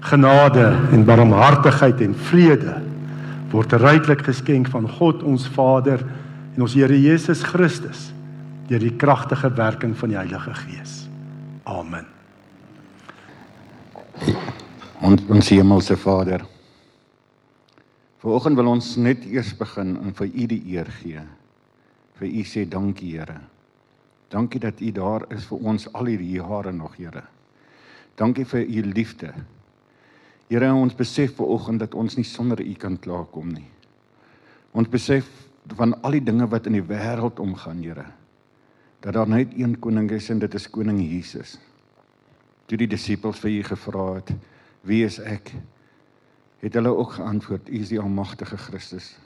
genade en barmhartigheid en vrede word ryklik geskenk van God ons Vader en ons Here Jesus Christus deur die kragtige werking van die Heilige Gees. Amen. Ons ons hemelse Vader. Vanoggend wil ons net eers begin en vir U die eer gee. Vir U sê dankie Here. Dankie dat U daar is vir ons al hierdie jare nog, Here. Dankie vir U liefde. Here, ons besef vanoggend dat ons nie sonder U kan klaarkom nie. Ons besef van al die dinge wat in die wêreld omgaan, Here. Dat daar net een koning is en dit is koning Jesus. Toe die disippels vir U gevra het, "Wie is ek?" het hulle ook geantwoord: "U is die almagtige Christus.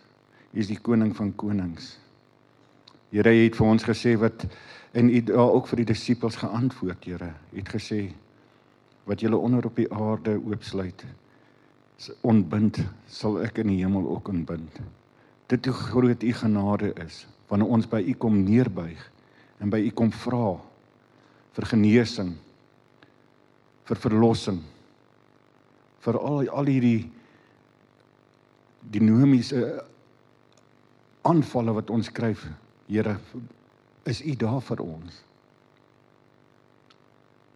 U is die koning van konings." Here het vir ons gesê wat en U daar ook vir die disippels geantwoord, Here. U het gesê wat julle onder op die aarde oopsluit, onbind sal ek in die hemel ook ontbind. Dit hoe groot U genade is wanneer ons by U kom neerbuig en by U kom vra vir genesing, vir verlossing, vir al al hierdie dinamiese aanvalle wat ons kry, Here, is U daar vir ons.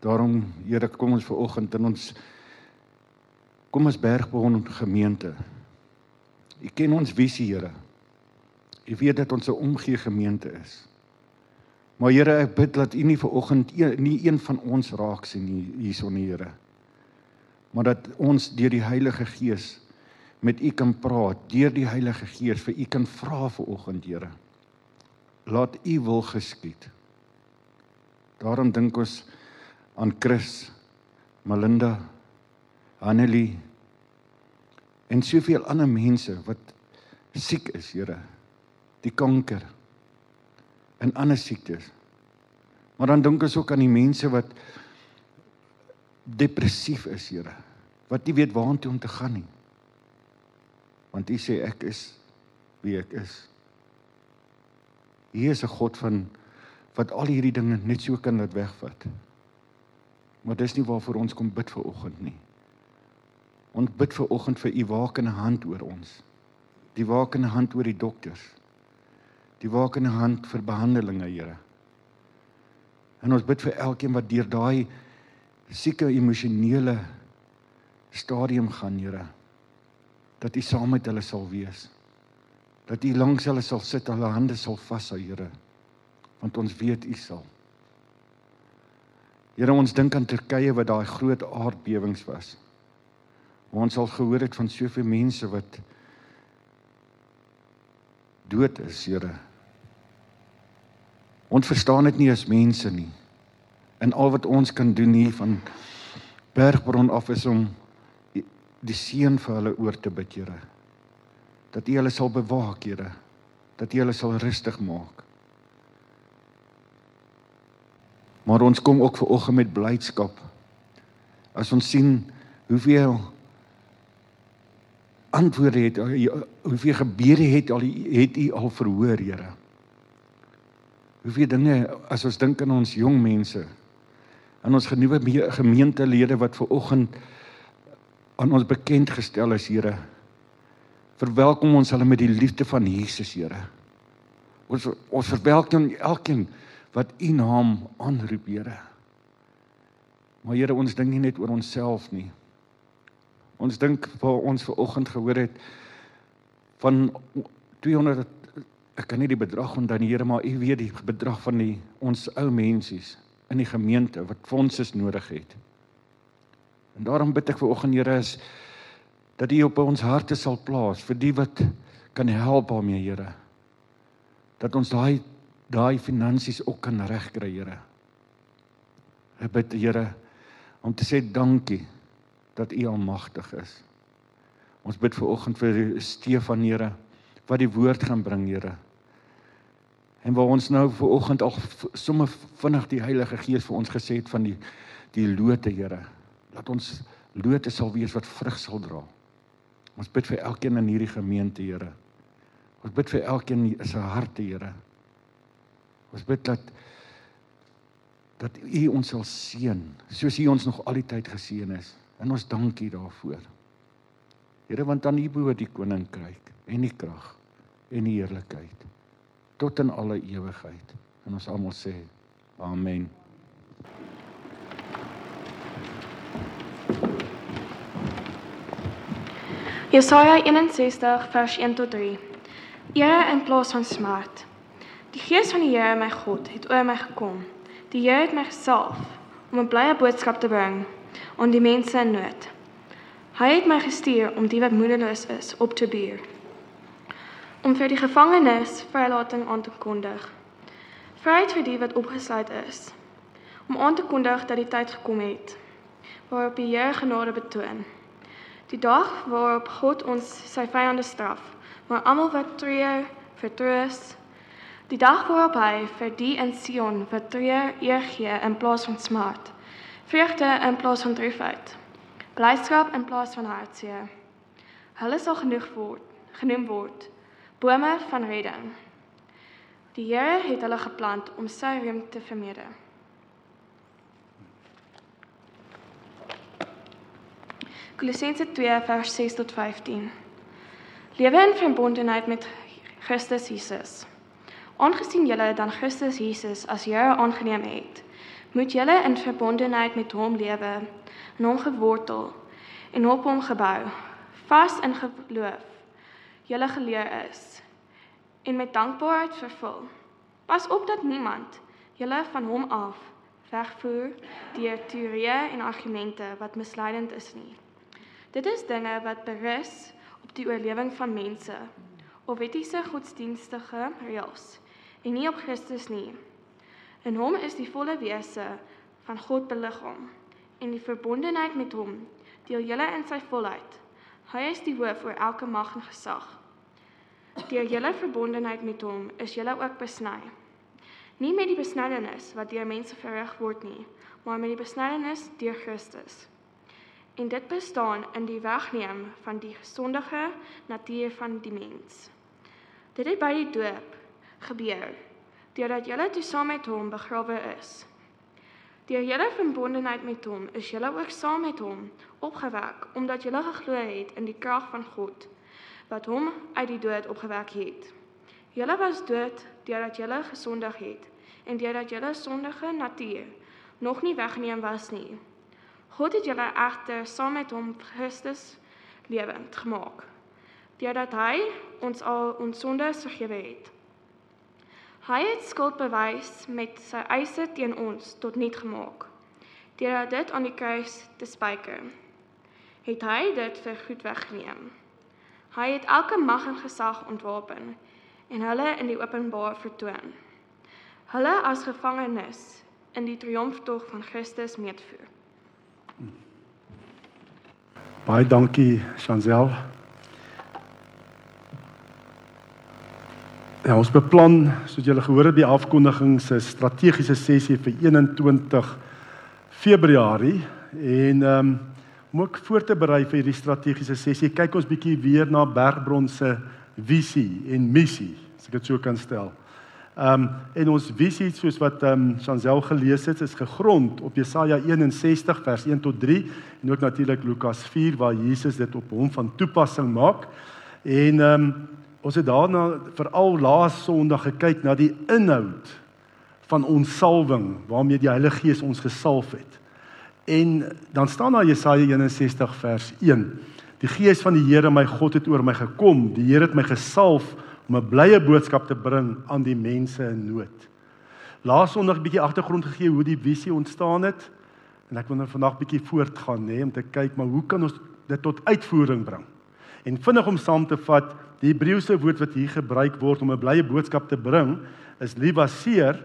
Daarom, Here, kom ons ver oggend in ons kom ons bergbron gemeente. U ken ons visie, Here. U weet dat ons 'n omgee gemeente is. Maar Here, ek bid dat U nie ver oggend nie een van ons raak sien nie hierson, Here. Maar dat ons deur die Heilige Gees met u kan praat deur die Heilige Gees vir u kan vra vir oggend Here. Laat u wil geskied. Daarom dink ons aan Chris, Melinda, Annelie en soveel ander mense wat siek is, Here. Die kanker en ander siektes. Maar dan dink ons ook aan die mense wat depressief is, Here. Wat nie weet waartoe om te gaan nie want U sê ek is wie ek is. U is 'n God van wat al hierdie dinge net so kan laat wegvat. Maar dis nie waarvoor ons kom bid vir oggend nie. Ons bid vir oggend vir U wakende hand oor ons. Die wakende hand oor die dokters. Die wakende hand vir behandelinge, Here. En ons bid vir elkeen wat deur daai sieke emosionele stadium gaan, Here dat U saam met hulle sal wees. Dat U langs hulle sal sit, hulle hande sal vashou, Here. Want ons weet U sal. Here, ons dink aan Turkye wat daai groot aardbewings was. Ons al gehoor het van soveel mense wat dood is, Here. Ons verstaan dit nie as mense nie. En al wat ons kan doen hier van Bergbron af is om die seën vir hulle oor te bid, Here. Dat U hulle sal bewaak, Here. Dat U hulle sal rustig maak. Maar ons kom ook ver oggend met blydskap. As ons sien hoeveel antwoorde het hoeveel gebede het al het U al verhoor, Here. Hoeveel dinge as ons dink aan ons jong mense en ons genuwe gemeentelede wat ver oggend aan ons bekend gestel is, Here. Verwelkom ons hulle met die liefde van Jesus, Here. Ons ons verwelkom elkeen wat U naam aanroep, Here. Maar Here, ons dink nie net oor onsself nie. Ons dink vir ons ver oggend gehoor het van 200 ek kan nie die bedrag onthou nie, Here, maar U weet die bedrag van die ons ou mensies in die gemeente wat fondse nodig het. En daarom bid ek vir oggend Here is dat U op ons harte sal plaas vir die wat kan help daarmee Here. Dat ons daai daai finansies ook kan regkry Here. Ek bid Here om te sê dankie dat U almagtig is. Ons bid vir oggend vir Stefan Here wat die woord gaan bring Here. En waar ons nou vir oggend al sommer vinnig die Heilige Gees vir ons gesê het van die die lote Here dat ons lote sal wees wat vrug sal dra. Ons bid vir elkeen in hierdie gemeente, Here. Ons bid vir elkeen in se harte, Here. Ons bid dat dat U ons sal seën, soos U ons nog al die tyd geseën is En ons dankie daarvoor. Here, want aan U behoort die koninkryk en die krag en die heerlikheid tot in alle ewigheid. En ons almal sê: Amen. Jesaja 61 vers 1 tot 3. Here in plaas van smart. Die gees van die Here my God het oor my gekom. Die Here het my gesalf om 'n blye boodskap te bring aan die mense in nood. Hy het my gestuur om die wat moedeloos is op te buur. Om vir die gevangenes vrylating aan te kondig. Vryheid vir die wat opgesluit is. Om aan te kondig dat die tyd gekom het waarop die Here genade betoon. Die dag waarop God ons sy vyande straf, maar almal wat treur, vertroos. Die dag waarop hy vir die in Sion wat treur eer gee in plaas van smart. Vreugde in plaas van droefheid. Blydskap in plaas van hartseer. Hulle sal genoeg word, genoem word bome van redding. Die Here het hulle geplant om sy roem te vermeerder. Kolossense 2 vers 6 tot 15. Lewe in verbondenheid met Christus Jesus. Aangesien julle dan Christus Jesus as Here aangeneem het, moet julle in verbondenheid met hom lewe, in hom gewortel en op hom gebou, vas in geloof. Julle geleer is en met dankbaarheid vervul. Pas op dat niemand julle van hom af wegvoer deur teorieë en argumente wat misleidend is nie. Dit is dinge wat berus op die oorlewing van mense of etiese godsdienstige reëls en nie op Christus nie. In hom is die volle wese van God beliggaam en die verbondenheid met hom deel julle in sy volheid. Hy is die hoof oor elke mag en gesag. Deur julle verbondenheid met hom is julle ook besny. Nie met die besnydenis wat deur mense verrig word nie, maar met die besnydenis deur Christus en dit bestaan in die wegneem van die gesondige natuur van die mens. Dit het by die doop gebeur deurdat julle toe saam met hom begrawe is. Deur julle verbondenheid met hom is julle ook saam met hom opgewek omdat julle geglo het in die krag van God wat hom uit die dood opgewek het. Julle was dood deurdat julle gesondig het en deurdat julle sondige natuur nog nie weggeneem was nie. God het julle egter saam met hom Christus lewend gemaak. Deurdat hy ons al ons sondes vergewe het. Hy het skuld bewys met sy eise teen ons tot niet gemaak. Deurdat dit aan die kruis te spyker. Het hy dit vir goed weggeneem. Hy het elke mag en gesag ontwapen en hulle in die openbaar vertoon. Hulle as gevangenes in die triomftog van Christus meevoer. Baie dankie, Chancel. Ja, ons beplan, soos julle gehoor het by afkondiging se strategiese sessie vir 21 Februarie en ehm um, om ook voor te berei vir hierdie strategiese sessie, kyk ons bietjie weer na Bergbron se visie en missie, as ek dit so kan stel. Ehm um, en ons visie soos wat ehm um, Chancel gelees het is gegrond op Jesaja 61 vers 1 tot 3 en ook natuurlik Lukas 4 waar Jesus dit op hom van toepassing maak. En ehm um, ons het daarna veral laas Sondag gekyk na die inhoud van ons salwing waarmee die Heilige Gees ons gesalf het. En dan staan daar Jesaja 61 vers 1. Die Gees van die Here my God het oor my gekom. Die Here het my gesalf om 'n blye boodskap te bring aan die mense in nood. Laas Sondag 'n bietjie agtergrond gegee hoe die visie ontstaan het en ek wil nou vandag bietjie voortgaan nê om te kyk maar hoe kan ons dit tot uitvoering bring? En vinnig om saam te vat, die Hebreëse woord wat hier gebruik word om 'n blye boodskap te bring is livaseer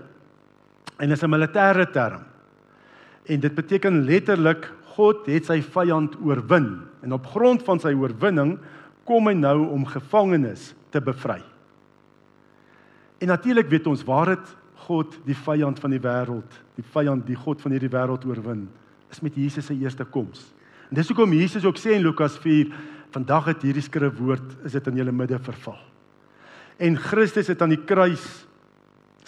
en is 'n militêre term. En dit beteken letterlik God het sy vyand oorwin en op grond van sy oorwinning kom hy nou om gevangenes te bevry. En natuurlik weet ons waar dit God die vyand van die wêreld, die vyand die God van hierdie wêreld oorwin, is met Jesus se eerste koms. En dis hoekom Jesus ook sê in Lukas 4, vandag het hierdie skrif woord is dit in julle midde verval. En Christus het aan die kruis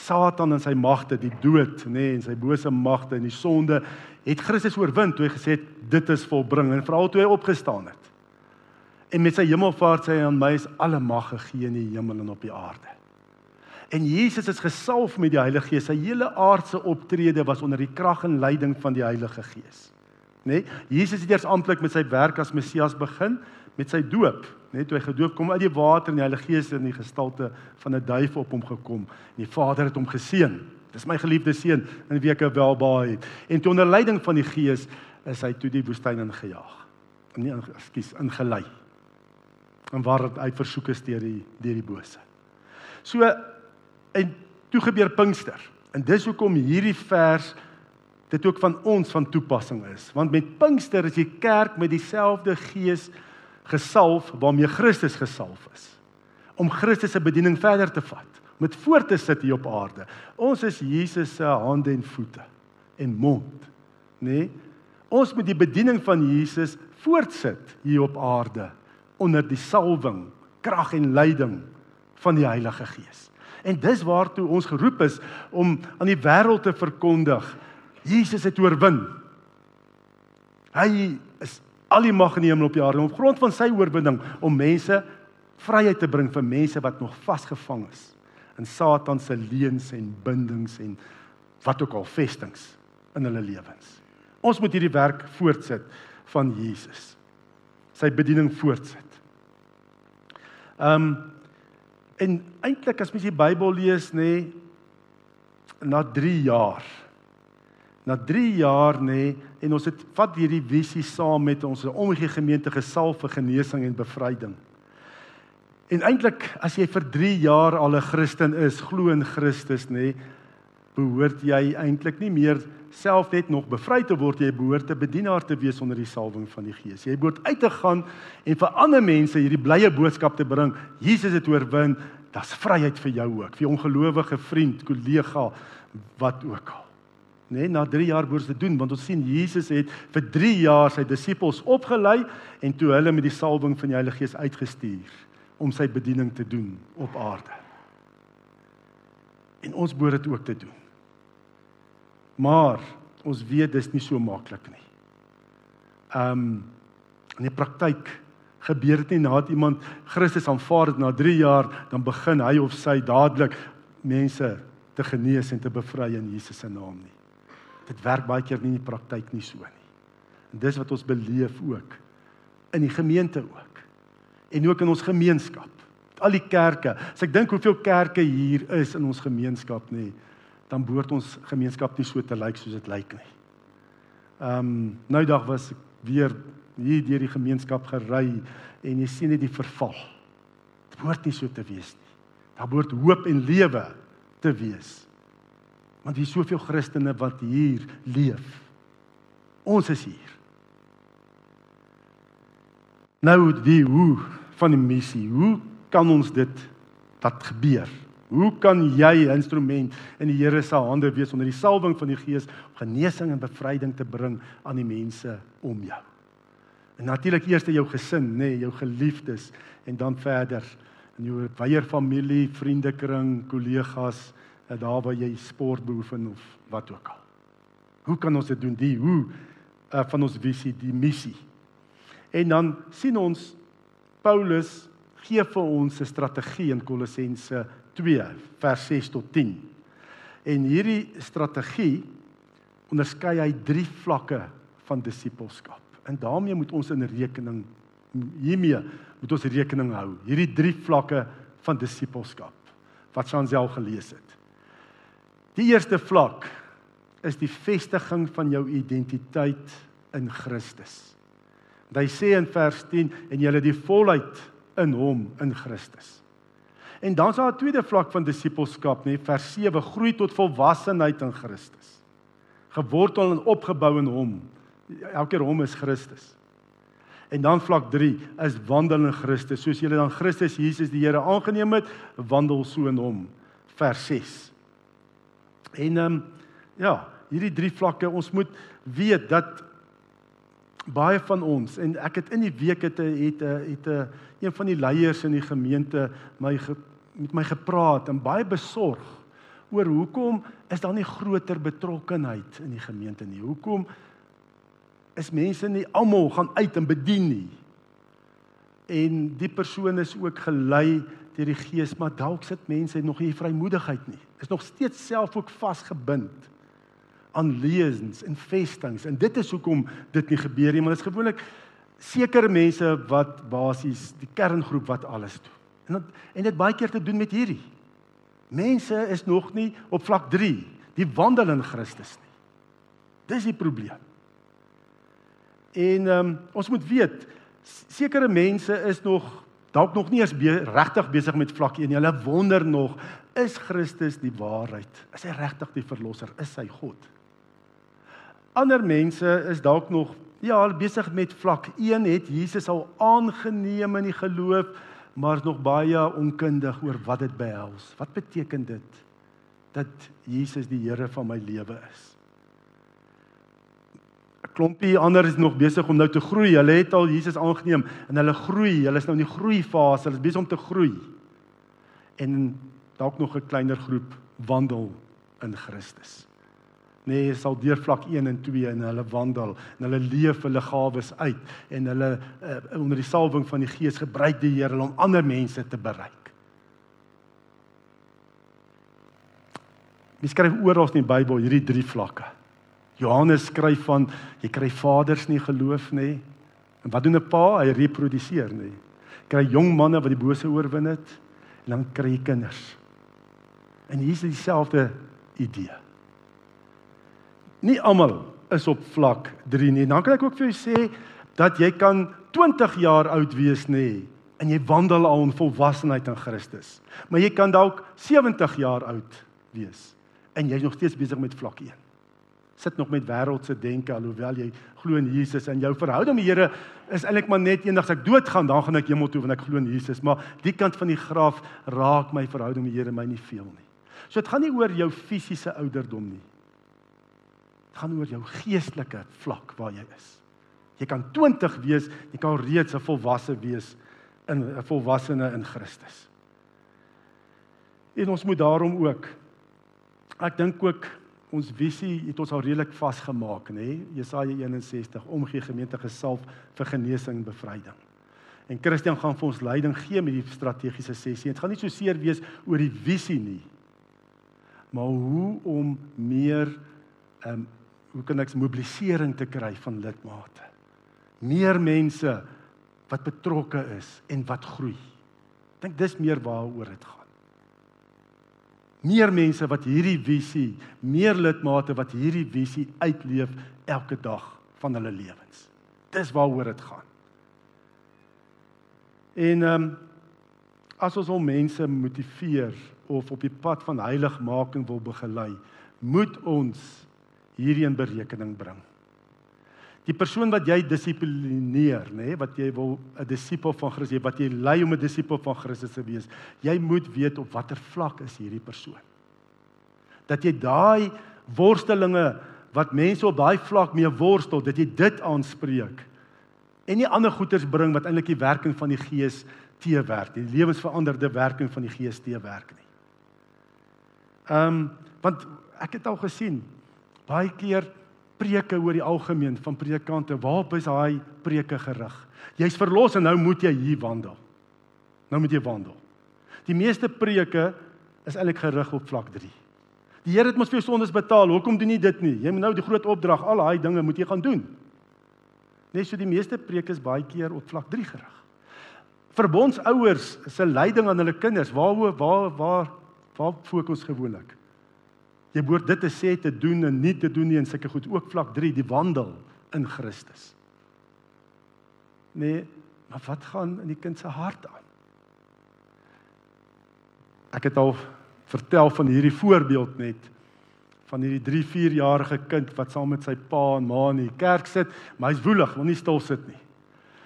Satan en sy magte, die dood, nê, nee, en sy bose magte en die sonde het Christus oorwin toe hy gesê het dit is volbring en veral toe hy opgestaan het. En met sy hemelvaart sê hy aan my is alle mag gegee in die hemel en op die aarde. En Jesus is gesalf met die Heilige Gees. Sy hele aardse optrede was onder die krag en leiding van die Heilige Gees. Nê? Nee? Jesus het eers amptelik met sy werk as Messias begin met sy doop. Net toe hy gedoop kom uit die water en die Heilige Gees in die gestalte van 'n duif op hom gekom. En die Vader het hom geseën. Dis my geliefde seun in wie ek welbaai het. En toe onder leiding van die Gees is hy toe die woestyn ingejaag. Nee, ekskuus, ingelei. En waar hy versoek is deur die deur die bose. So en toe gebeur Pinkster. En dis hoekom hierdie vers dit ook van ons van toepassing is. Want met Pinkster is die kerk met dieselfde gees gesalf waarmee Christus gesalf is om Christus se bediening verder te vat, met voort te sit hier op aarde. Ons is Jesus se hande en voete en mond, nê? Nee? Ons moet die bediening van Jesus voortsit hier op aarde onder die salwing, krag en leiding van die Heilige Gees. En dis waartoe ons geroep is om aan die wêreld te verkondig Jesus het oorwin. Hy al die mag in die hemel op die aarde op grond van sy oorwinning om mense vryheid te bring vir mense wat nog vasgevang is in Satan se leuns en bindings en wat ook al vestings in hulle lewens. Ons moet hierdie werk voortsit van Jesus. Sy bediening voortsit. Ehm um, En eintlik as mens die Bybel lees nê nee, na 3 jaar. Na 3 jaar nê nee, en ons het vat hierdie visie saam met ons omgee gemeente gesalf vir genesing en bevryding. En eintlik as jy vir 3 jaar al 'n Christen is, glo in Christus nê, nee, behoort jy eintlik nie meer self net nog bevry te word jy behoort 'n bedienaar te wees onder die salwing van die Gees. Jy behoort uit te gaan en vir ander mense hierdie blye boodskap te bring. Jesus het oorwin. Daar's vryheid vir jou ook, vir ongelowige vriend, kollega, wat ook al. Nee, na 3 jaar behoort te doen want ons sien Jesus het vir 3 jaar sy disippels opgelei en toe hulle met die salwing van die Heilige Gees uitgestuur om sy bediening te doen op aarde. En ons behoort dit ook te doen. Maar ons weet dis nie so maklik nie. Ehm um, in die praktyk gebeur dit nie nadat iemand Christus aanvaar het na 3 jaar dan begin hy of sy dadelik mense te genees en te bevry in Jesus se naam nie. Dit werk baie keer nie in die praktyk nie so nie. En dis wat ons beleef ook in die gemeente ook. En ook in ons gemeenskap. Al die kerke. As ek dink hoeveel kerke hier is in ons gemeenskap nê, dan behoort ons gemeenskap nie so te lyk soos dit lyk nie. Ehm um, nou dag was ek weer hier deur die gemeenskap gery en jy sien net die verval. Dit behoort nie so te wees nie. Daar behoort hoop en lewe te wees. Want hier is soveel Christene wat hier leef. Ons is hier. Nou die hoe van die missie. Hoe kan ons dit dat gebeur? Hoe kan jy instrument in die Here se hande wees onder die salwing van die Gees om genesing en bevryding te bring aan die mense om jou? En natuurlik eers jou gesin, nê, nee, jou geliefdes en dan verder in jou wye familie, vriendekring, kollegas, daar waar jy sport beoefen of wat ook al. Hoe kan ons dit doen? Die hoe uh, van ons visie, die missie. En dan sien ons Paulus gee vir ons 'n strategie in Kolossense 2 vers 6 tot 10. En hierdie strategie onderskei hy drie vlakke van disippelskap. En daarmee moet ons in rekening hiermee moet ons rekening hou. Hierdie drie vlakke van disippelskap wat Chansel gelees het. Die eerste vlak is die vestiging van jou identiteit in Christus. Want hy sê in vers 10 en jy het die volheid in hom in Christus. En dan is daar 'n tweede vlak van disippelskap, nê, vers 7, groei tot volwassenheid in Christus. Gewortel en opgebou in hom. Elke hom is Christus. En dan vlak 3 is wandel in Christus, soos julle dan Christus Jesus die Here aangeneem het, wandel so in hom. Vers 6. En ehm um, ja, hierdie drie vlakke, ons moet weet dat baie van ons en ek het in die week het het het 'n een van die leiers in die gemeente my met my gepraat en baie besorg oor hoekom is daar nie groter betrokkenheid in die gemeente nie. Hoekom is mense nie almal gaan uit en bedien nie. En die persoon is ook gelei deur die Gees, maar dalk sit mense nog nie vrymoedigheid nie. Is nog steeds self ook vasgebind aan lesings en festings en dit is hoekom dit nie gebeur nie, maar dit is gewoonlik sekere mense wat basies die kerngroep wat alles doen. En dat, en dit baie keer te doen met hierdie. Mense is nog nie op vlak 3, die wandel in Christus nie. Dis die probleem. En ehm um, ons moet weet sekere mense is nog dalk nog nie eens be regtig besig met vlak 1 nie. Hulle wonder nog, is Christus die waarheid? Is hy regtig die verlosser? Is hy God? Ander mense is dalk nog ja, besig met vlak 1, het Jesus al aangeneem in die geloof, maar is nog baie onkundig oor wat dit behels. Wat beteken dit dat Jesus die Here van my lewe is? Klompie ander is nog besig om nou te groei. Hulle het al Jesus aangeneem en hulle groei. Hulle is nou in die groeifase. Hulle is besig om te groei. En dalk nog 'n kleiner groep wandel in Christus nee, sal deur vlak 1 en 2 en hulle wandel en hulle leef hulle gawes uit en hulle uh, onder die salwing van die Gees gebruik die Here om ander mense te bereik. Wie skryf oral in die Bybel hierdie drie vlakke? Johannes skryf van jy kry vaders nie geloof nê. En wat doen 'n pa? Hy reproduseer nê. Kry jong manne wat die bose oorwin het en dan kry jy kinders. En hier is dieselfde idee nie almal is op vlak 3 nie. Dan kan ek ook vir jou sê dat jy kan 20 jaar oud wees nê en jy wandel al in volwassenheid in Christus. Maar jy kan dalk 70 jaar oud wees en jy's nog steeds besig met vlak 1. Sit nog met wêreldse denke alhoewel jy glo in Jesus en jou verhouding met die Here is eintlik maar net eendag as ek doodgaan dan gaan ek hemel toe want ek glo in Jesus, maar die kant van die graf raak my verhouding met die Here my nie veel nie. So dit gaan nie oor jou fisiese ouderdom nie gaan oor jou geestelike vlak waar jy is. Jy kan 20 wees, jy kan reeds 'n volwasse wees in 'n volwassene in Christus. En ons moet daarom ook ek dink ook ons visie het ons al redelik vasgemaak, nê? Jesaja 61 omgee gemeente gesalf vir genesing en bevryding. En Christian gaan vir ons leiding gee met die strategiese sessie. Dit gaan nie so seer wees oor die visie nie, maar hoe om meer ehm um, hoe kan ek mobilisering te kry van lidmate? Meer mense wat betrokke is en wat groei. Ek dink dis meer waaroor dit gaan. Meer mense wat hierdie visie, meer lidmate wat hierdie visie uitleef elke dag van hulle lewens. Dis waaroor dit gaan. En ehm um, as ons al mense motiveer of op die pad van heiligmaking wil begelei, moet ons hierdie in berekening bring. Die persoon wat jy dissiplineer, nê, nee, wat jy wil 'n disipel van Christus, wat jy lei om 'n disipel van Christus te wees, jy moet weet op watter vlak is hierdie persoon. Dat jy daai worstelinge wat mense op daai vlak mee worstel, dat jy dit aanspreek en nie ander goeters bring wat eintlik die werking van die Gees teewerk, die lewensveranderde werking van die Gees teewerk nie. Ehm um, want ek het al gesien baie keer preke oor die algemeen van predikante, waarop is daai preke gerig? Jy's verlos en nou moet jy hier wandel. Nou moet jy wandel. Die meeste preke is eintlik gerig op vlak 3. Die Here het mos vir jou sondes betaal. Hoekom doen jy dit nie? Jy moet nou die groot opdrag, al daai dinge moet jy gaan doen. Net so die meeste preke is baie keer op vlak 3 gerig. Verbondsouers se leiding aan hulle kinders, waar waar waar waar fokus gewoonlik? Jy behoort dit te sê te doen en nie te doen nie en sulke goed ook vlak 3 die wandel in Christus. Nee, maar wat gaan in die kind se hart aan? Ek het al vertel van hierdie voorbeeld net van hierdie 3-4 jarige kind wat saam met sy pa en ma in die kerk sit, maar hy's woelig, wil nie stil sit nie.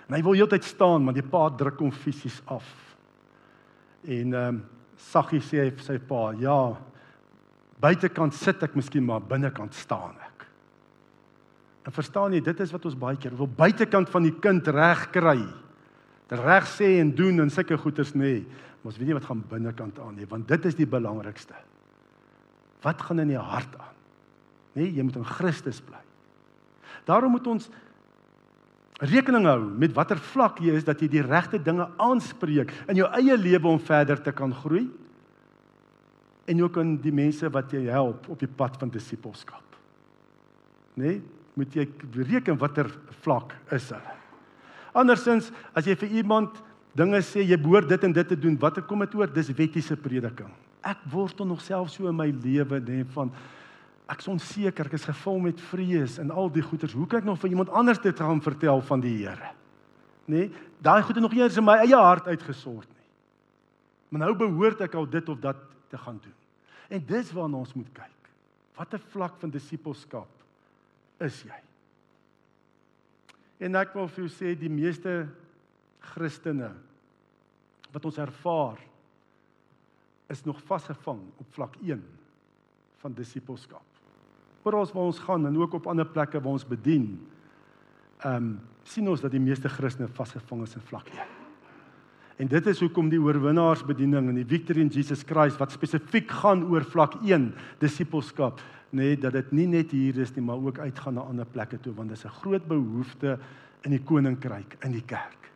En hy wil heeltyd staan, maar die pa druk hom fisies af. En ehm um, saggie sê hy vir sy pa, "Ja, buitekant sit ek miskien maar binnekant staan ek. En verstaan jy, dit is wat ons baie keer wil buitekant van die kind reg kry. Reg sê en doen en sulke goeders nê. Maar ons weet nie wat gaan binnekant aan nie, want dit is die belangrikste. Wat gaan in die hart aan? Nê, jy moet in Christus bly. Daarom moet ons rekening hou met watter vlak jy is dat jy die regte dinge aanspreek in jou eie lewe om verder te kan groei en ook aan die mense wat jy help op die pad van disippelskap. Nê? Nee, moet jy reken watter vlak is hulle. Andersins as jy vir iemand dinge sê jy behoort dit en dit te doen, watter kom dit oor? Dis wettiese prediking. Ek wortel nog self so in my lewe nê van ek is onseker, ek is gevul met vrees en al die goeters. Hoe kan ek nog vir iemand anders dit gaan vertel van die Here? Nê? Nee, daai goeie nog eers in my eie hart uitgesort nie. Maar nou behoort ek al dit of dat te gaan doen. En dis waarna ons moet kyk. Watter vlak van disippelskap is jy? En ek wil vir jou sê die meeste Christene wat ons ervaar is nog vasgevang op vlak 1 van disippelskap oral waar ons gaan en ook op ander plekke waar ons bedien, ehm um, sien ons dat die meeste Christene vasgevang is in vlak 1. En dit is hoekom die oorwinnaarsbediening en die victory in Jesus Christ wat spesifiek gaan oor vlak 1 disippelskap, nê, nee, dat dit nie net hier is nie, maar ook uitgaan na ander plekke toe want dis 'n groot behoefte in die koninkryk, in die kerk.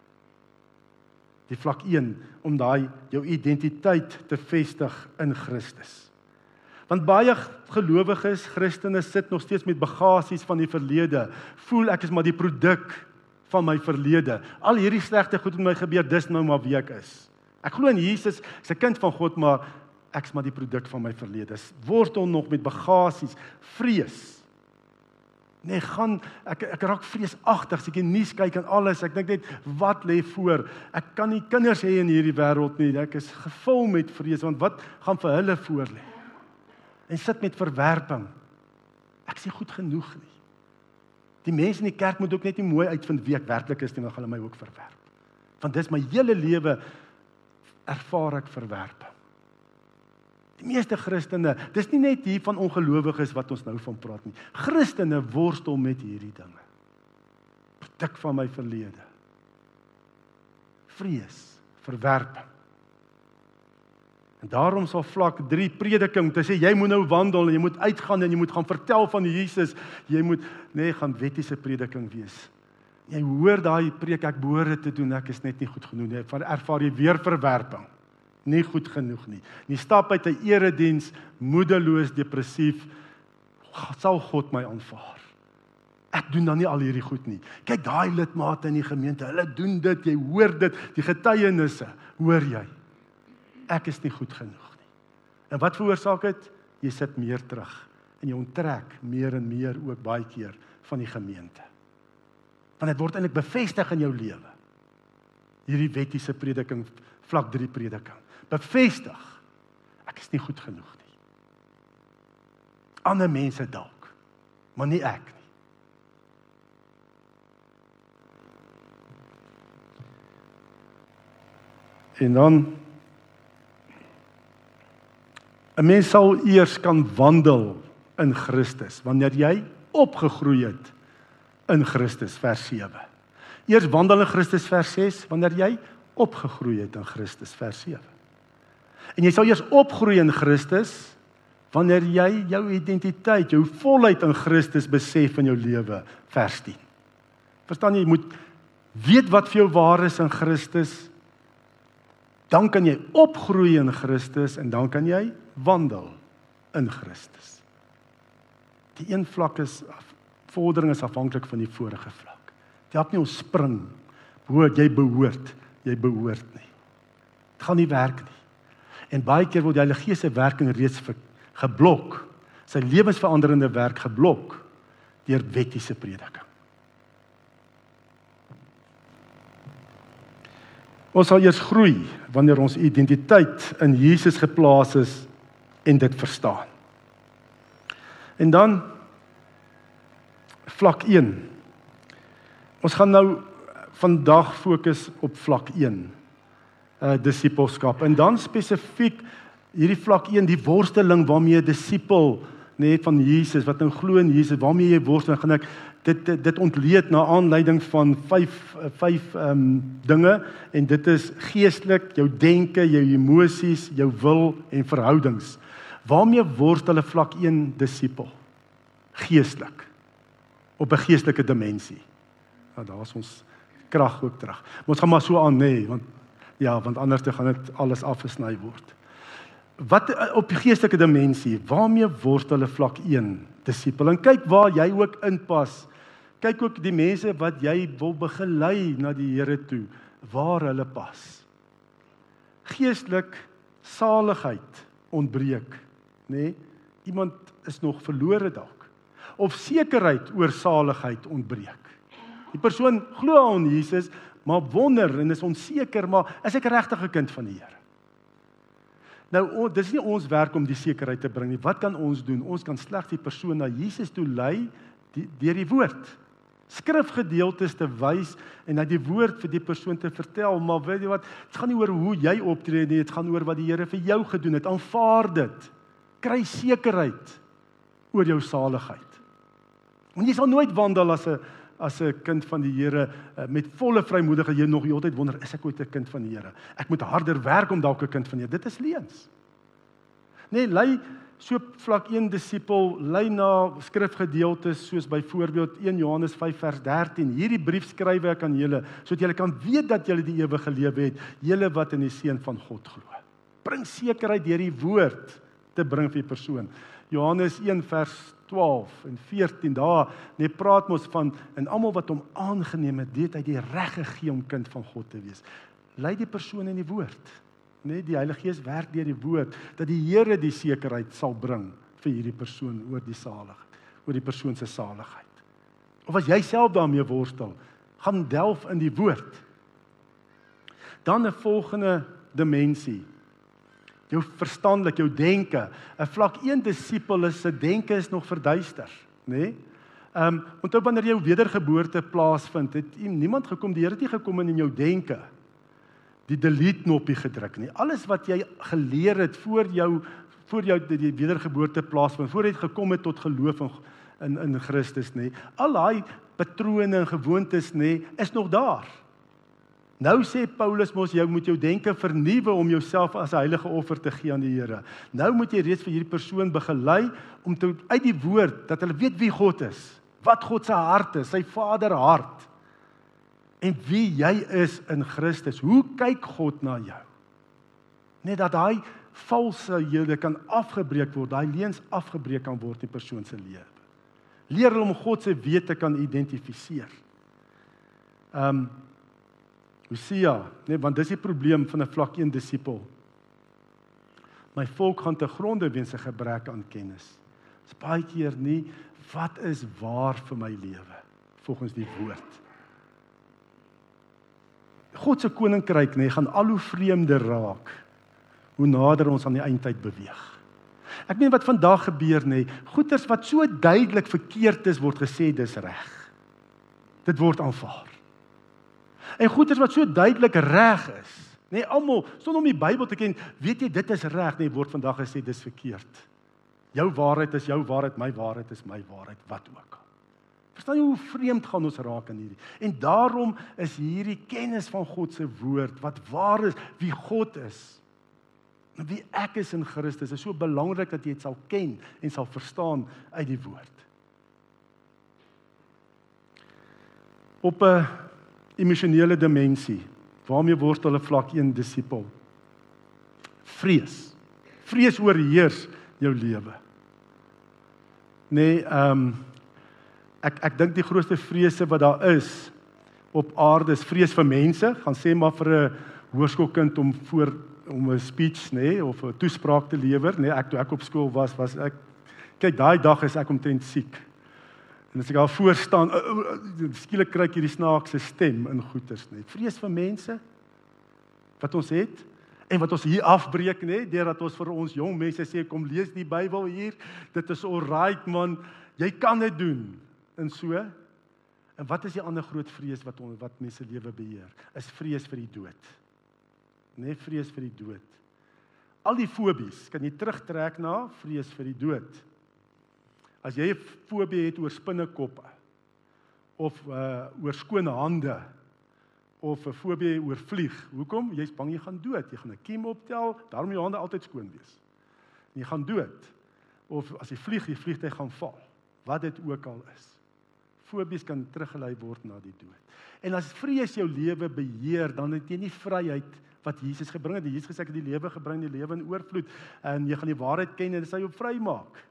Die vlak 1 om daai jou identiteit te vestig in Christus. Want baie gelowiges, Christene sit nog steeds met bagasies van die verlede. Voel ek is maar die produk van my verlede. Al hierdie slegte goed met my gebeur, dis nou maar wie ek is. Ek glo in Jesus, ek's 'n kind van God, maar ek's maar die produk van my verlede. Wortel nog met bagasies, vrees. Nee, gaan ek ek raak vreesagtig as ek die nuus kyk en alles. Ek dink net wat lê voor? Ek kan nie kinders hê in hierdie wêreld nie. Ek is gevul met vrees want wat gaan vir hulle voor lê? en sit met verwerping. Ek sê goed genoeg nie. Die mense in die kerk moet ook net nie mooi uitvind wie ek werklik is nie, dan gaan hulle my ook verwerp. Want dis my hele lewe ervaar ek verwerping. Die meeste Christene, dis nie net hier van ongelowiges wat ons nou van praat nie. Christene worstel met hierdie dinge. Produk van my verlede. Vrees, verwerping. En daarom sal vlak 3 prediking te sê jy moet nou wandel en jy moet uitgaan en jy moet gaan vertel van Jesus. Jy moet nê nee, gaan wettiese prediking wees. Jy hoor daai preek ek behoort te doen, ek is net nie goed genoeg nie. Van ervaar jy weer verwerping. Nie goed genoeg nie. Nie stap uit 'n erediens moedeloos depressief sal God my aanvaar. Ek doen dan nie al hierdie goed nie. Kyk daai lidmate in die gemeente, hulle doen dit, jy hoor dit, die getuienisse, hoor jy? Ek is nie goed genoeg nie. En wat veroorsaak dit? Jy sit meer terug en jy onttrek meer en meer ook baie keer van die gemeente. Want dit word eintlik bevestig in jou lewe. Hierdie wettiese prediking, vlak 3 prediking. Bevestig. Ek is nie goed genoeg nie. Ander mense dalk, maar nie ek nie. En dan 'n Mens sal eers kan wandel in Christus wanneer jy opgegroei het in Christus vers 7. Eers wandel in Christus vers 6 wanneer jy opgegroei het in Christus vers 7. En jy sal eers opgroei in Christus wanneer jy jou identiteit, jou volheid in Christus besef in jou lewe vers 10. Verstaan jy, jy moet weet wat vir jou waar is in Christus. Dan kan jy opgroei in Christus en dan kan jy wandel in Christus. Die een vlak is vordering is afhanklik van die vorige vlak. Dit help nie ons spring bo jy behoort, jy behoort nie. Dit gaan nie werk nie. En baie keer word die Heilige Gees se werking reeds geblok. Sy lewensveranderende werk geblok deur wettiese prediking. Ons sal eers groei wanneer ons identiteit in Jesus geplaas is en dit verstaan. En dan vlak 1. Ons gaan nou vandag fokus op vlak 1. Uh disippelskap en dan spesifiek hierdie vlak 1 die worsteling waarmee 'n disipel net van Jesus wat nou glo in Jesus waarmee jy worstel gaan ek dit dit, dit ontleed na aanleiding van 5 5 ehm um, dinge en dit is geestelik jou denke jou emosies jou wil en verhoudings Waarmee worstel 'n vlak 1 disipel? Geestelik. Op 'n geestelike dimensie. Nou daar's ons krag ook terug. Ons gaan maar so aan nê, nee, want ja, want anders te gaan dit alles afgesny word. Wat eh, op die geestelike dimensie, waarmee word hulle vlak 1 disipel? En kyk waar jy ook inpas. Kyk ook die mense wat jy wil begelei na die Here toe, waar hulle pas. Geestelik saligheid ontbreek, nê? Nee? Iemand is nog verlore dalk. Of sekerheid oor saligheid ontbreek. Die persoon glo aan Jesus, maar wonder en is onseker, maar is ek regtig 'n kind van die Here? Nou, dis nie ons werk om die sekerheid te bring nie. Wat kan ons doen? Ons kan slegs die persoon na Jesus toe lei deur die woord. Skrifgedeeltes te wys en dat die woord vir die persoon te vertel, maar weet jy wat? Dit gaan nie oor hoe jy optree nie, dit gaan oor wat die Here vir jou gedoen het. Aanvaar dit. Kry sekerheid oor jou saligheid. Want jy sal nooit wandel as 'n as 'n kind van die Here eh, met volle vrymoedigheid jy nog heeltyd wonder is ek ooit 'n kind van die Here? Ek moet harder werk om dalk 'n kind van die Here. Dit is leuns. Nee, lei so vlak 1 disipel lei na skrifgedeeltes soos byvoorbeeld 1 Johannes 5 vers 13. Hierdie brief skryf ek aan julle sodat julle kan weet dat julle die ewige lewe het, julle wat in die seun van God glo. Bring sekerheid deur die woord te bring vir die persoon. Johannes 1 vers 12 en 14 daar net praat mos van en almal wat hom aangeneem het, dit hy die reg gegee om kind van God te wees. Lei die persoon in die woord. Net die Heilige Gees werk deur die woord dat die Here die sekerheid sal bring vir hierdie persoon oor die saligheid, oor die persoon se saligheid. Of as jy self daarmee worstel, gaan delf in die woord. Dan 'n volgende dimensie jou verstandelik, jou denke. 'n Vlak 1 disipel is se denke is nog verduister, nê? Nee? Ehm um, onthou wanneer jou wedergeboorte plaasvind, het niemand gekom, die Here het nie gekom in jou denke die delete knoppie gedruk nie. Alles wat jy geleer het voor jou voor jou die wedergeboorte plaasvind, voor jy gekom het tot geloof in in, in Christus nê. Al daai patrone en gewoontes nê, is nog daar. Nou sê Paulus mos jy moet jou denke vernuwe om jouself as 'n heilige offer te gee aan die Here. Nou moet jy reeds vir hierdie persoon begelei om te uit die woord dat hulle weet wie God is, wat God se hart is, sy Vader hart en wie jy is in Christus. Hoe kyk God na jou? Net dat daai valse hede kan afgebreek word, daai leuns afgebreek kan word in die persoon se lewe. Leer hulle om God se wete kan identifiseer. Ehm um, Hosea, nee, want dis die probleem van 'n vlak 1 disipel. My volk gaan te gronde weens 'n gebrek aan kennis. Dis baie keer nie wat is waar vir my lewe volgens die woord. God se koninkryk nê nee, gaan al hoe vreemder raak hoe nader ons aan die eindtyd beweeg. Ek meen wat vandag gebeur nê, nee, goeters wat so duidelik verkeerd is word gesê dis reg. Dit word aanvaar. En goeders wat so duidelik reg is, nê, nee, almal sonder om die Bybel te ken, weet jy dit is reg, nê, nee, word vandag gesê dis verkeerd. Jou waarheid is jou waarheid, my waarheid is my waarheid, wat ook al. Verstaan jy hoe vreemd gaan ons raak in hierdie? En daarom is hierdie kennis van God se woord wat waar is, wie God is. En wie ek is in Christus is so belangrik dat jy dit sal ken en sal verstaan uit die woord. Op 'n emosionele dimensie. Waarmee word hulle vlak 1 disipel? Vrees. Vrees oorheers jou lewe. Nee, ehm um, ek ek dink die grootste vrese wat daar is op aarde is vrees vir mense. Gaan sê maar vir 'n hoërskoolkind om voor om 'n speech nê nee, of 'n toespraak te lewer, nê. Nee, ek toe ek op skool was, was ek kyk daai dag is ek omtrent siek. En as ek daar voor staan, uh, uh, uh, skielik kry ek hierdie snaakse stem in goeters net. Vrees vir mense wat ons het en wat ons hier afbreek nê, deurdat ons vir ons jong mense sê kom lees die Bybel hier. Dit is alright man, jy kan dit doen. En so. En wat is die ander groot vrees wat ons wat mense lewe beheer? Is vrees vir die dood. Nê, vrees vir die dood. Al die fobies kan jy terugtrek na vrees vir die dood. As jy 'n fobie het oor spinnekoppe of uh oor skone hande of 'n fobie oor vlieg, hoekom? Jy's bang jy gaan dood. Jy gaan 'n kiem optel, daarom jou hande altyd skoon wees. En jy gaan dood. Of as jy vlieg, die vliegtyg gaan val. Wat dit ook al is. fobies kan teruggelei word na die dood. En as vrees jou lewe beheer, dan het jy nie vryheid wat Jesus gebring het. Jesus gesê ek het die lewe gebring, die lewe in oorvloed en jy gaan die waarheid ken en dit sal jou vrymaak.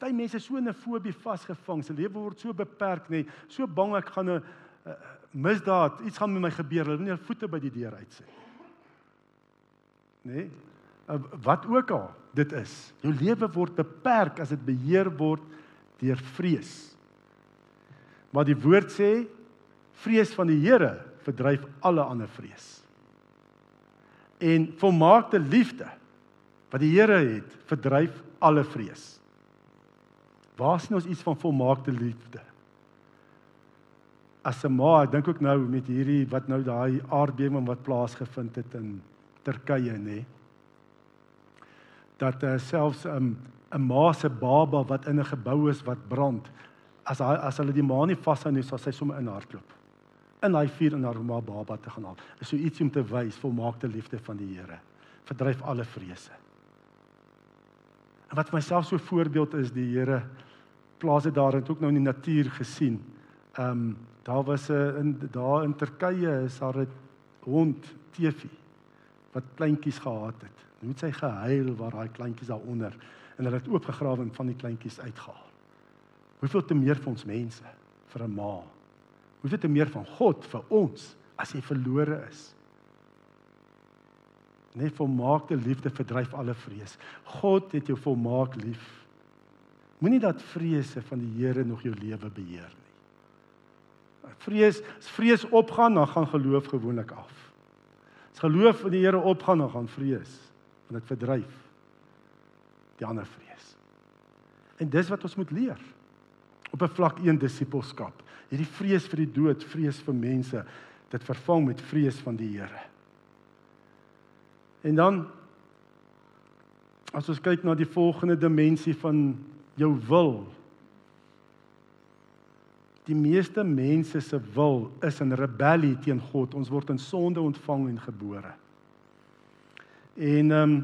Party mense so in 'n fobie vasgevang, se lewe word so beperk, nê, so bang ek gaan 'n misdaad, iets gaan met my gebeur, hulle wil nie hulle voete by die deur uitsit. Nê? Wat ook al dit is. Jou lewe word beperk as dit beheer word deur vrees. Maar die woord sê vrees van die Here verdryf alle ander vrees. En volmaakte liefde wat die Here het, verdryf alle vrees. Waar sien ons iets van volmaakte liefde? As 'n ma, ek dink ook nou met hierdie wat nou daai aardbewing wat plaasgevind het in Turkye, nê. Dat uh, selfs 'n um, ma se baba wat in 'n gebou is wat brand, as hy as hulle die ma nie vashou nie, sal sy sommer in hardloop. In hy vuur in haar ma baba te gaan haal. Is so iets om te wys volmaakte liefde van die Here. Verdryf alle vrese. En wat vir myself so voorbeeld is, die Here plaas dit daar en ook nou in die natuur gesien. Ehm um, daar was 'n in daar in Turkye is daar 'n hond teefie wat kleintjies gehad het. Hoe het sy gehuil waar daai kleintjies daaronder en hulle het oopgegrawe en van die kleintjies uitgehaal. Hoeveel te meer vir ons mense, vir 'n ma. Hoeveel te meer van God vir ons as jy verlore is. Net volmaakte liefde verdryf alle vrees. God het jou volmaak lief. Moenie dat vrese van die Here nog jou lewe beheer nie. Vrees, as vrees opgaan, dan gaan geloof gewoonlik af. As geloof in die Here opgaan, dan gaan vrees, want dit verdryf die ander vrees. En dis wat ons moet leer. Op 'n vlak 1 disippelskap. Hierdie vrees vir die dood, vrees vir mense, dit vervang met vrees van die Here. En dan as ons kyk na die volgende dimensie van jou wil. Die meeste mense se wil is in rebellie teen God. Ons word in sonde ontvang en gebore. En ehm um,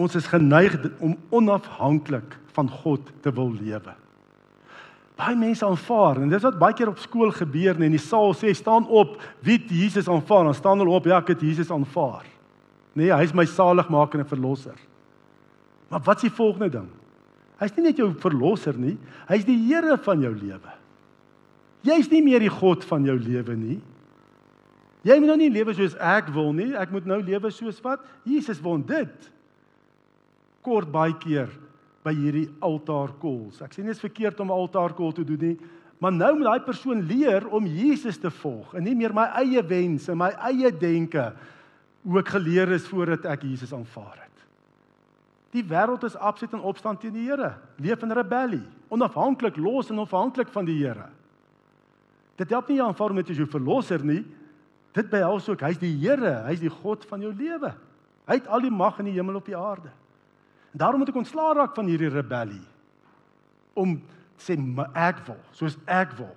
ons is geneig om onafhanklik van God te wil lewe. Baie mense aanvaar en dis wat baie keer op skool gebeur en in die saal sê staan op wie Jesus aanvaar, dan staan hulle op ja, ek het Jesus aanvaar. Nee, hy is my saligmaker en verlosser. Maar wat is die volgende ding? Hy's nie net jou verlosser nie, hy's die Here van jou lewe. Jy's nie meer die God van jou lewe nie. Jy moet nou nie lewe soos ek wil nie, ek moet nou lewe soos wat Jesus wil dit. Kort baie keer by hierdie altaarkols. Ek sê nie dit is verkeerd om 'n altaarkol te doen nie, maar nou moet daai persoon leer om Jesus te volg en nie meer my eie wense, my eie denke hoe ek geleer is voordat ek Jesus aanvaar het. Die wêreld is absoluut in opstand teen die Here. Leef in rebellie, onafhanklik, los en onafhanklik van die Here. Dit help nie jy aanvaar met jou verlosser nie. Dit behels ook hy's die Here, hy's die God van jou lewe. Hy het al die mag in die hemel op die aarde. En daarom moet ek ontslaa raak van hierdie rebellie om sê ek wil, soos ek wil.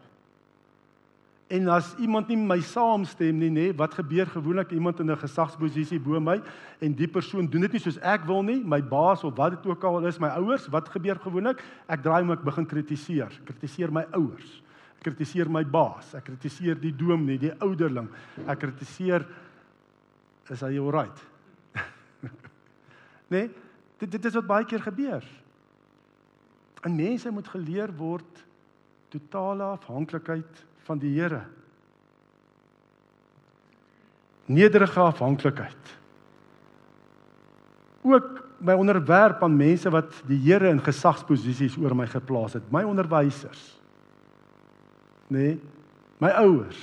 En as iemand nie my saamstem nie, nê, wat gebeur gewoonlik iemand in 'n gesagsposisie bo my en die persoon doen dit nie soos ek wil nie, my baas of wat dit ook al is, my ouers, wat gebeur gewoonlik? Ek draai hom ek begin kritiseer. Kritiseer my ouers. Ek kritiseer my baas. Ek kritiseer die dominee, die ouderling. Ek kritiseer is hy alright? nê? Dit dit is wat baie keer gebeur. En mense moet geleer word totale afhanklikheid van die Here. Nederige afhanklikheid. Ook my onderwerp aan mense wat die Here in gesagsposisies oor my geplaas het, my onderwysers. Nê? Nee, my ouers.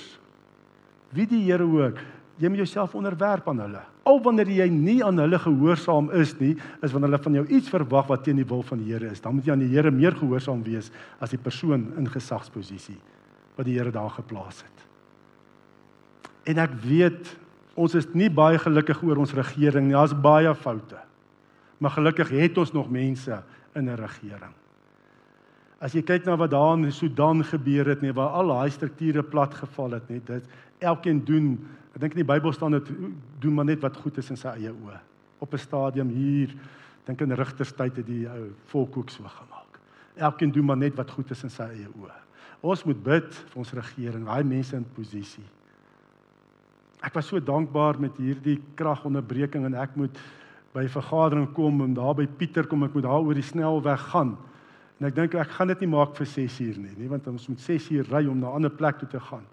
Wie die Here ook, jy moet jouself onderwerp aan hulle. Al wanneer jy nie aan hulle gehoorsaam is nie, is wanneer hulle van jou iets verwag wat teen die wil van die Here is, dan moet jy aan die Here meer gehoorsaam wees as die persoon in gesagsposisie wat die Here daar geplaas het. En ek weet ons is nie baie gelukkig oor ons regering nie. Daar's baie foute. Maar gelukkig het ons nog mense in 'n regering. As jy kyk na wat daar in Sudan gebeur het, nee, waar al daai strukture plat geval het, net dit elkeen doen, ek dink in die Bybel staan dit doen maar net wat goed is in sy eie oë. Op 'n stadium hier, dink in Rigterstyd het die ou volk ook so gemaak. Elkeen doen maar net wat goed is in sy eie oë. Ons moet bid vir ons regering, daai mense in posisie. Ek was so dankbaar met hierdie kragonderbreking en ek moet by 'n vergadering kom en daar by Pieter kom ek moet daar oor die snelweg gaan. En ek dink ek gaan dit nie maak vir 6 uur nie, nie want ons moet 6 uur ry om na 'n ander plek toe te gaan.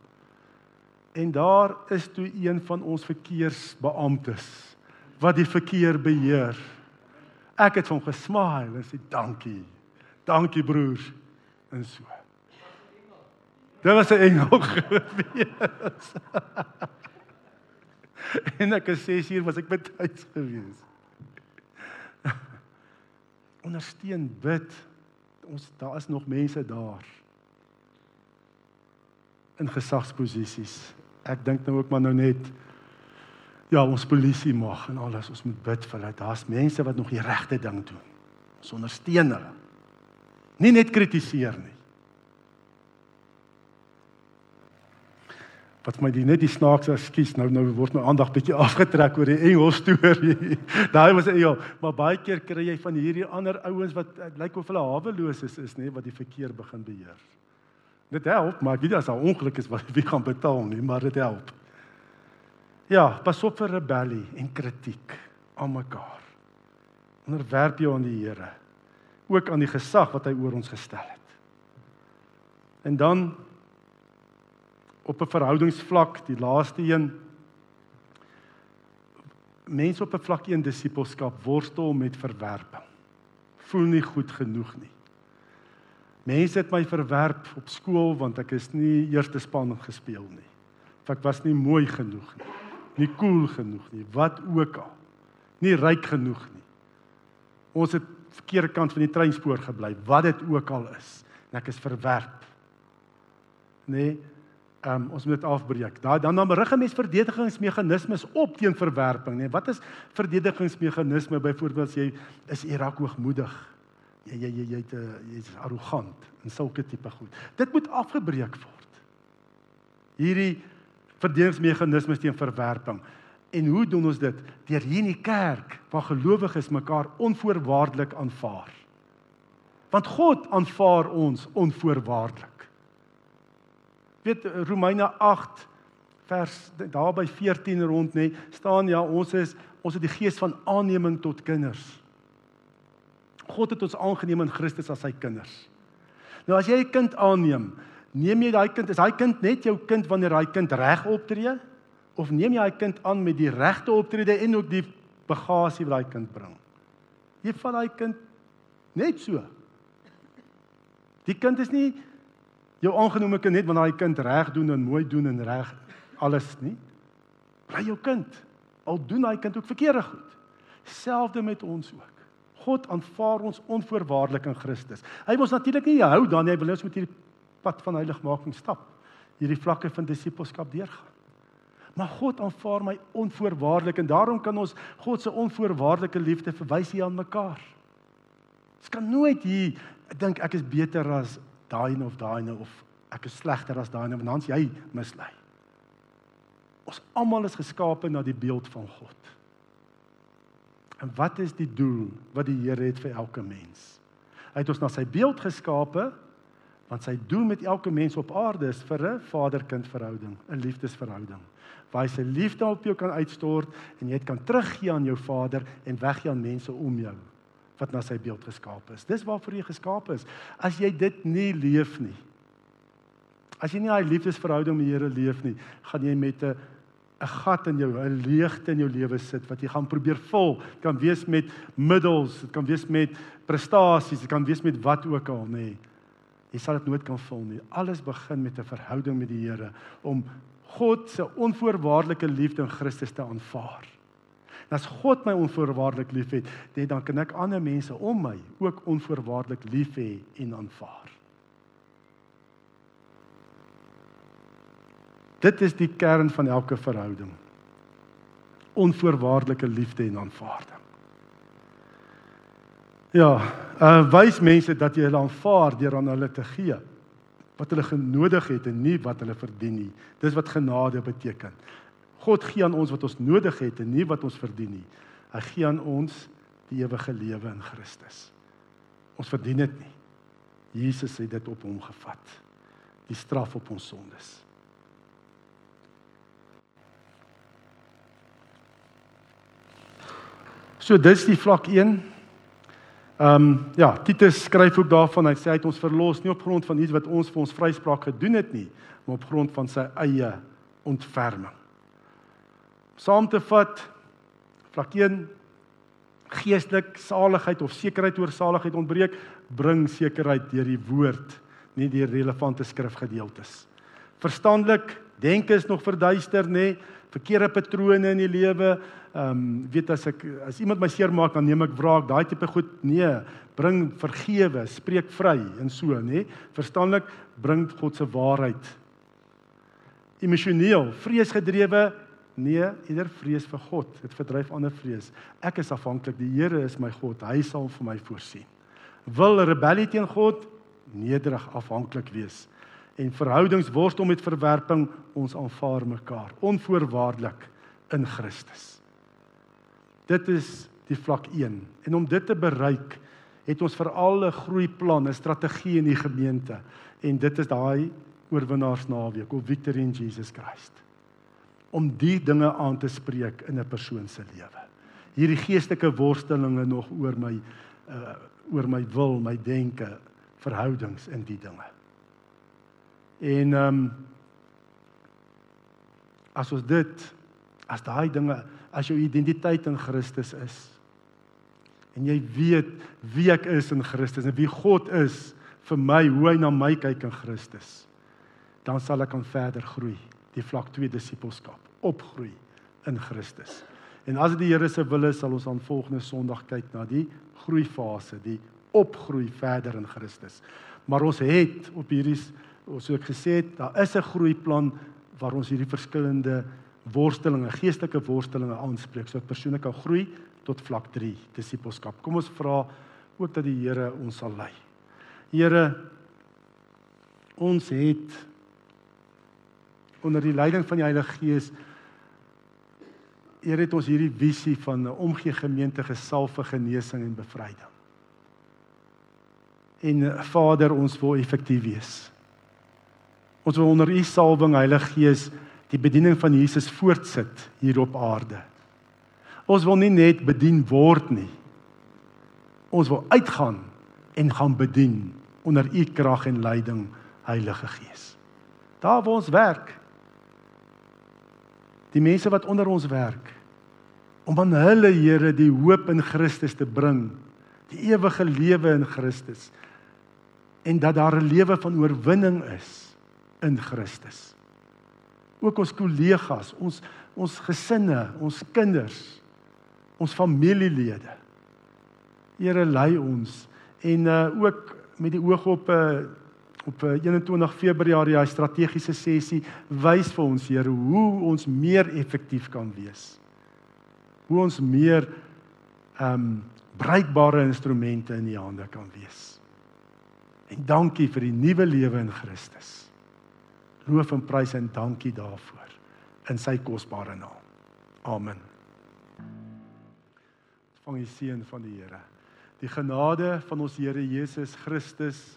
En daar is toe een van ons verkeersbeamptes wat die verkeer beheer. Ek het hom gesmaai en sê dankie. Dankie broer en so. Dit was 'n engel gewees. en ek is 6 uur was ek by tyd gewees. Ondersteun bid. Ons daar is nog mense daar in gesagsposisies. Ek dink nou ook maar nou net ja, ons polisie mag en alles, ons moet bid vir hulle. Daar's mense wat nog die regte ding doen. Ons ondersteun hulle. Nie net kritiseer nie. Wat my die net die snaakse ekskuus nou nou word my aandag bietjie afgetrek oor die engel storie. Daai was engel, maar baie keer kry jy van hierdie ander ouens wat lyk of hulle haweloos is is nê wat die verkeer begin beheer. Dit help, maar dit is 'n ongeluk is wat wie gaan betaal nie, maar dit help. Ja, pas op vir rebellie en kritiek aan mekaar. Onderwerp jou aan die Here, ook aan die gesag wat hy oor ons gestel het. En dan op 'n verhoudingsvlak, die laaste een mense op 'n vlak 1 disippelskap worstel met verwerping. Voel nie goed genoeg nie. Mense het my verwerp op skool want ek is nie eerste span gespeel nie. Of ek was nie mooi genoeg nie. Nie cool genoeg nie, wat ook al. Nie ryk genoeg nie. Ons het verkeerde kant van die treinspoor gebly, wat dit ook al is. En ek is verwerp. Nee, um, ons moet dit afbreek. Daai dan dan berig 'n mens verdedigingsmeganismes op teen verwerping, nee. Wat is verdedigingsmeganisme byvoorbeeld as jy is Irak hoogmoedig? Jy jy jy jy't jy's arrogant en sulke tipe goed. Dit moet afgebreek word. Hierdie verdedigingsmeganismes teen verwerping. En hoe doen ons dit? Deur hier in die kerk waar gelowiges mekaar onvoorwaardelik aanvaar. Want God aanvaar ons onvoorwaardelik weet Romeine 8 vers daar by 14 rond nê staan ja ons is ons het die gees van aanneming tot kinders. God het ons aangeneem in Christus as sy kinders. Nou as jy 'n kind aanneem, neem jy daai kind is daai kind net jou kind wanneer daai kind reg optree of neem jy daai kind aan met die regte optrede en ook die bagasie wat daai kind bring? Jy vat daai kind net so. Die kind is nie jou aangenome kind net wanneer daai kind reg doen en mooi doen en reg alles nie. Bly jou kind. Al doen daai kind ook verkeerde goed. Selfde met ons ook. God aanvaar ons onvoorwaardelik in Christus. Hy ons natuurlik nie hou dan nie, hy wil ons met hierdie pad van heiligmaking stap. Hierdie vlakke van disippelskap deurgaan. Maar God aanvaar my onvoorwaardelik en daarom kan ons God se onvoorwaardelike liefde verwys hier aan mekaar. Ons kan nooit hier dink ek is beter as daai of daai of ek is slegter as daai want dan jy mislei. Ons almal is geskape na die beeld van God. En wat is die doel wat die Here het vir elke mens? Hy het ons na sy beeld geskape want sy doel met elke mens op aarde is vir 'n vader-kind verhouding, 'n liefdesverhouding. Waar hy sy liefde op jou kan uitstort en jy dit kan teruggee aan jou Vader en weggee aan mense om jou wat na sy beeld geskaap is. Dis waarvoor jy geskaap is. As jy dit nie leef nie. As jy nie daai liefdesverhouding met die Here leef nie, gaan jy met 'n 'n gat in jou, 'n leegte in jou lewe sit wat jy gaan probeer vul. Dit kan wees met middels, dit kan wees met prestasies, dit kan wees met wat ook al, nê. Jy sal dit nooit kan vul nie. Alles begin met 'n verhouding met die Here om God se onvoorwaardelike liefde in Christus te aanvaar. En as God my onvoorwaardelik liefhet, dan kan ek ander mense om my ook onvoorwaardelik lief hê en aanvaar. Dit is die kern van elke verhouding. Onvoorwaardelike liefde en aanvaarding. Ja, uh wys mense dat jy hulle aanvaar deur aan hulle te gee wat hulle genodig het en nie wat hulle verdien nie. Dis wat genade beteken. God gee aan ons wat ons nodig het en nie wat ons verdien nie. Hy gee aan ons die ewige lewe in Christus. Ons verdien dit nie. Jesus het dit op hom gevat. Die straf op ons sondes. So dis die vlak 1. Ehm um, ja, Titus skryf ook daarvan hy sê hy het ons verlos nie op grond van iets wat ons vir ons vryspraak gedoen het nie, maar op grond van sy eie ontferming. Saam te vat vlak 1 geestelik saligheid of sekerheid oor saligheid ontbreek, bring sekerheid deur die woord, nie deur relevante skrifgedeeltes. Verstandelik denke is nog verduister, nê? Verkeerde patrone in die lewe. Ehm um, weet as ek as iemand my seermaak, dan neem ek wraak. Daai tipe goed, nee, bring vergewe, spreek vry en so, nê? Verstandelik bring God se waarheid. Emosioneel, vreesgedrewe Nee, eerder vrees vir God. Dit verdryf ander vrees. Ek is afhanklik. Die Here is my God. Hy sal vir my voorsien. Wil rebellie teen God nederig afhanklik wees. En verhoudings worstel met verwerping, ons aanvaar mekaar onvoorwaardelik in Christus. Dit is die vlak 1. En om dit te bereik, het ons veral 'n groeiplan, 'n strategie in die gemeente. En dit is daai oorwinnaarsnaweek, of Victory in Jesus Christ om die dinge aan te spreek in 'n persoon se lewe. Hierdie geestelike worstelinge nog oor my uh oor my wil, my denke, verhoudings in die dinge. En ehm um, as ons dit as daai dinge as jou identiteit in Christus is en jy weet wie ek is in Christus en wie God is vir my, hoe hy na my kyk in Christus, dan sal ek aan verder groei die vlak 2 disippelskap, opgroei in Christus. En as dit die Here se wil is, sal ons aan volgende Sondag kyk na die groeifase, die opgroei verder in Christus. Maar ons het op hierdie soos ek gesê het, daar is 'n groeiplan waar ons hierdie verskillende worstelinge, geestelike worstelinge aanspreek sodat persone kan groei tot vlak 3, disippelskap. Kom ons vra ook dat die Here ons sal lei. Here ons het onder die leiding van die Heilige Gees Here het ons hierdie visie van 'n omgee gemeente gesalf vir genesing en bevryding. En Vader, ons wil effektief wees. Ons wil onder U salwing, Heilige Gees, die bediening van Jesus voortsit hier op aarde. Ons wil nie net bedien word nie. Ons wil uitgaan en gaan bedien onder U krag en leiding, Heilige Gees. Daar waar ons werk, die mense wat onder ons werk om aan hulle Here die hoop in Christus te bring, die ewige lewe in Christus en dat daar 'n lewe van oorwinning is in Christus. Ook ons kollegas, ons ons gesinne, ons kinders, ons familielede. Here lei ons en uh, ook met die oog op 'n uh, op 21 eh, Februarie daai strategiese sessie wys vir ons Here hoe ons meer effektief kan wees. Hoe ons meer ehm um, bruikbare instrumente in die hande kan wees. En dankie vir die nuwe lewe in Christus. Loof en prys en dankie daarvoor in sy kosbare naam. Amen. Vang die seën van die Here. Die genade van ons Here Jesus Christus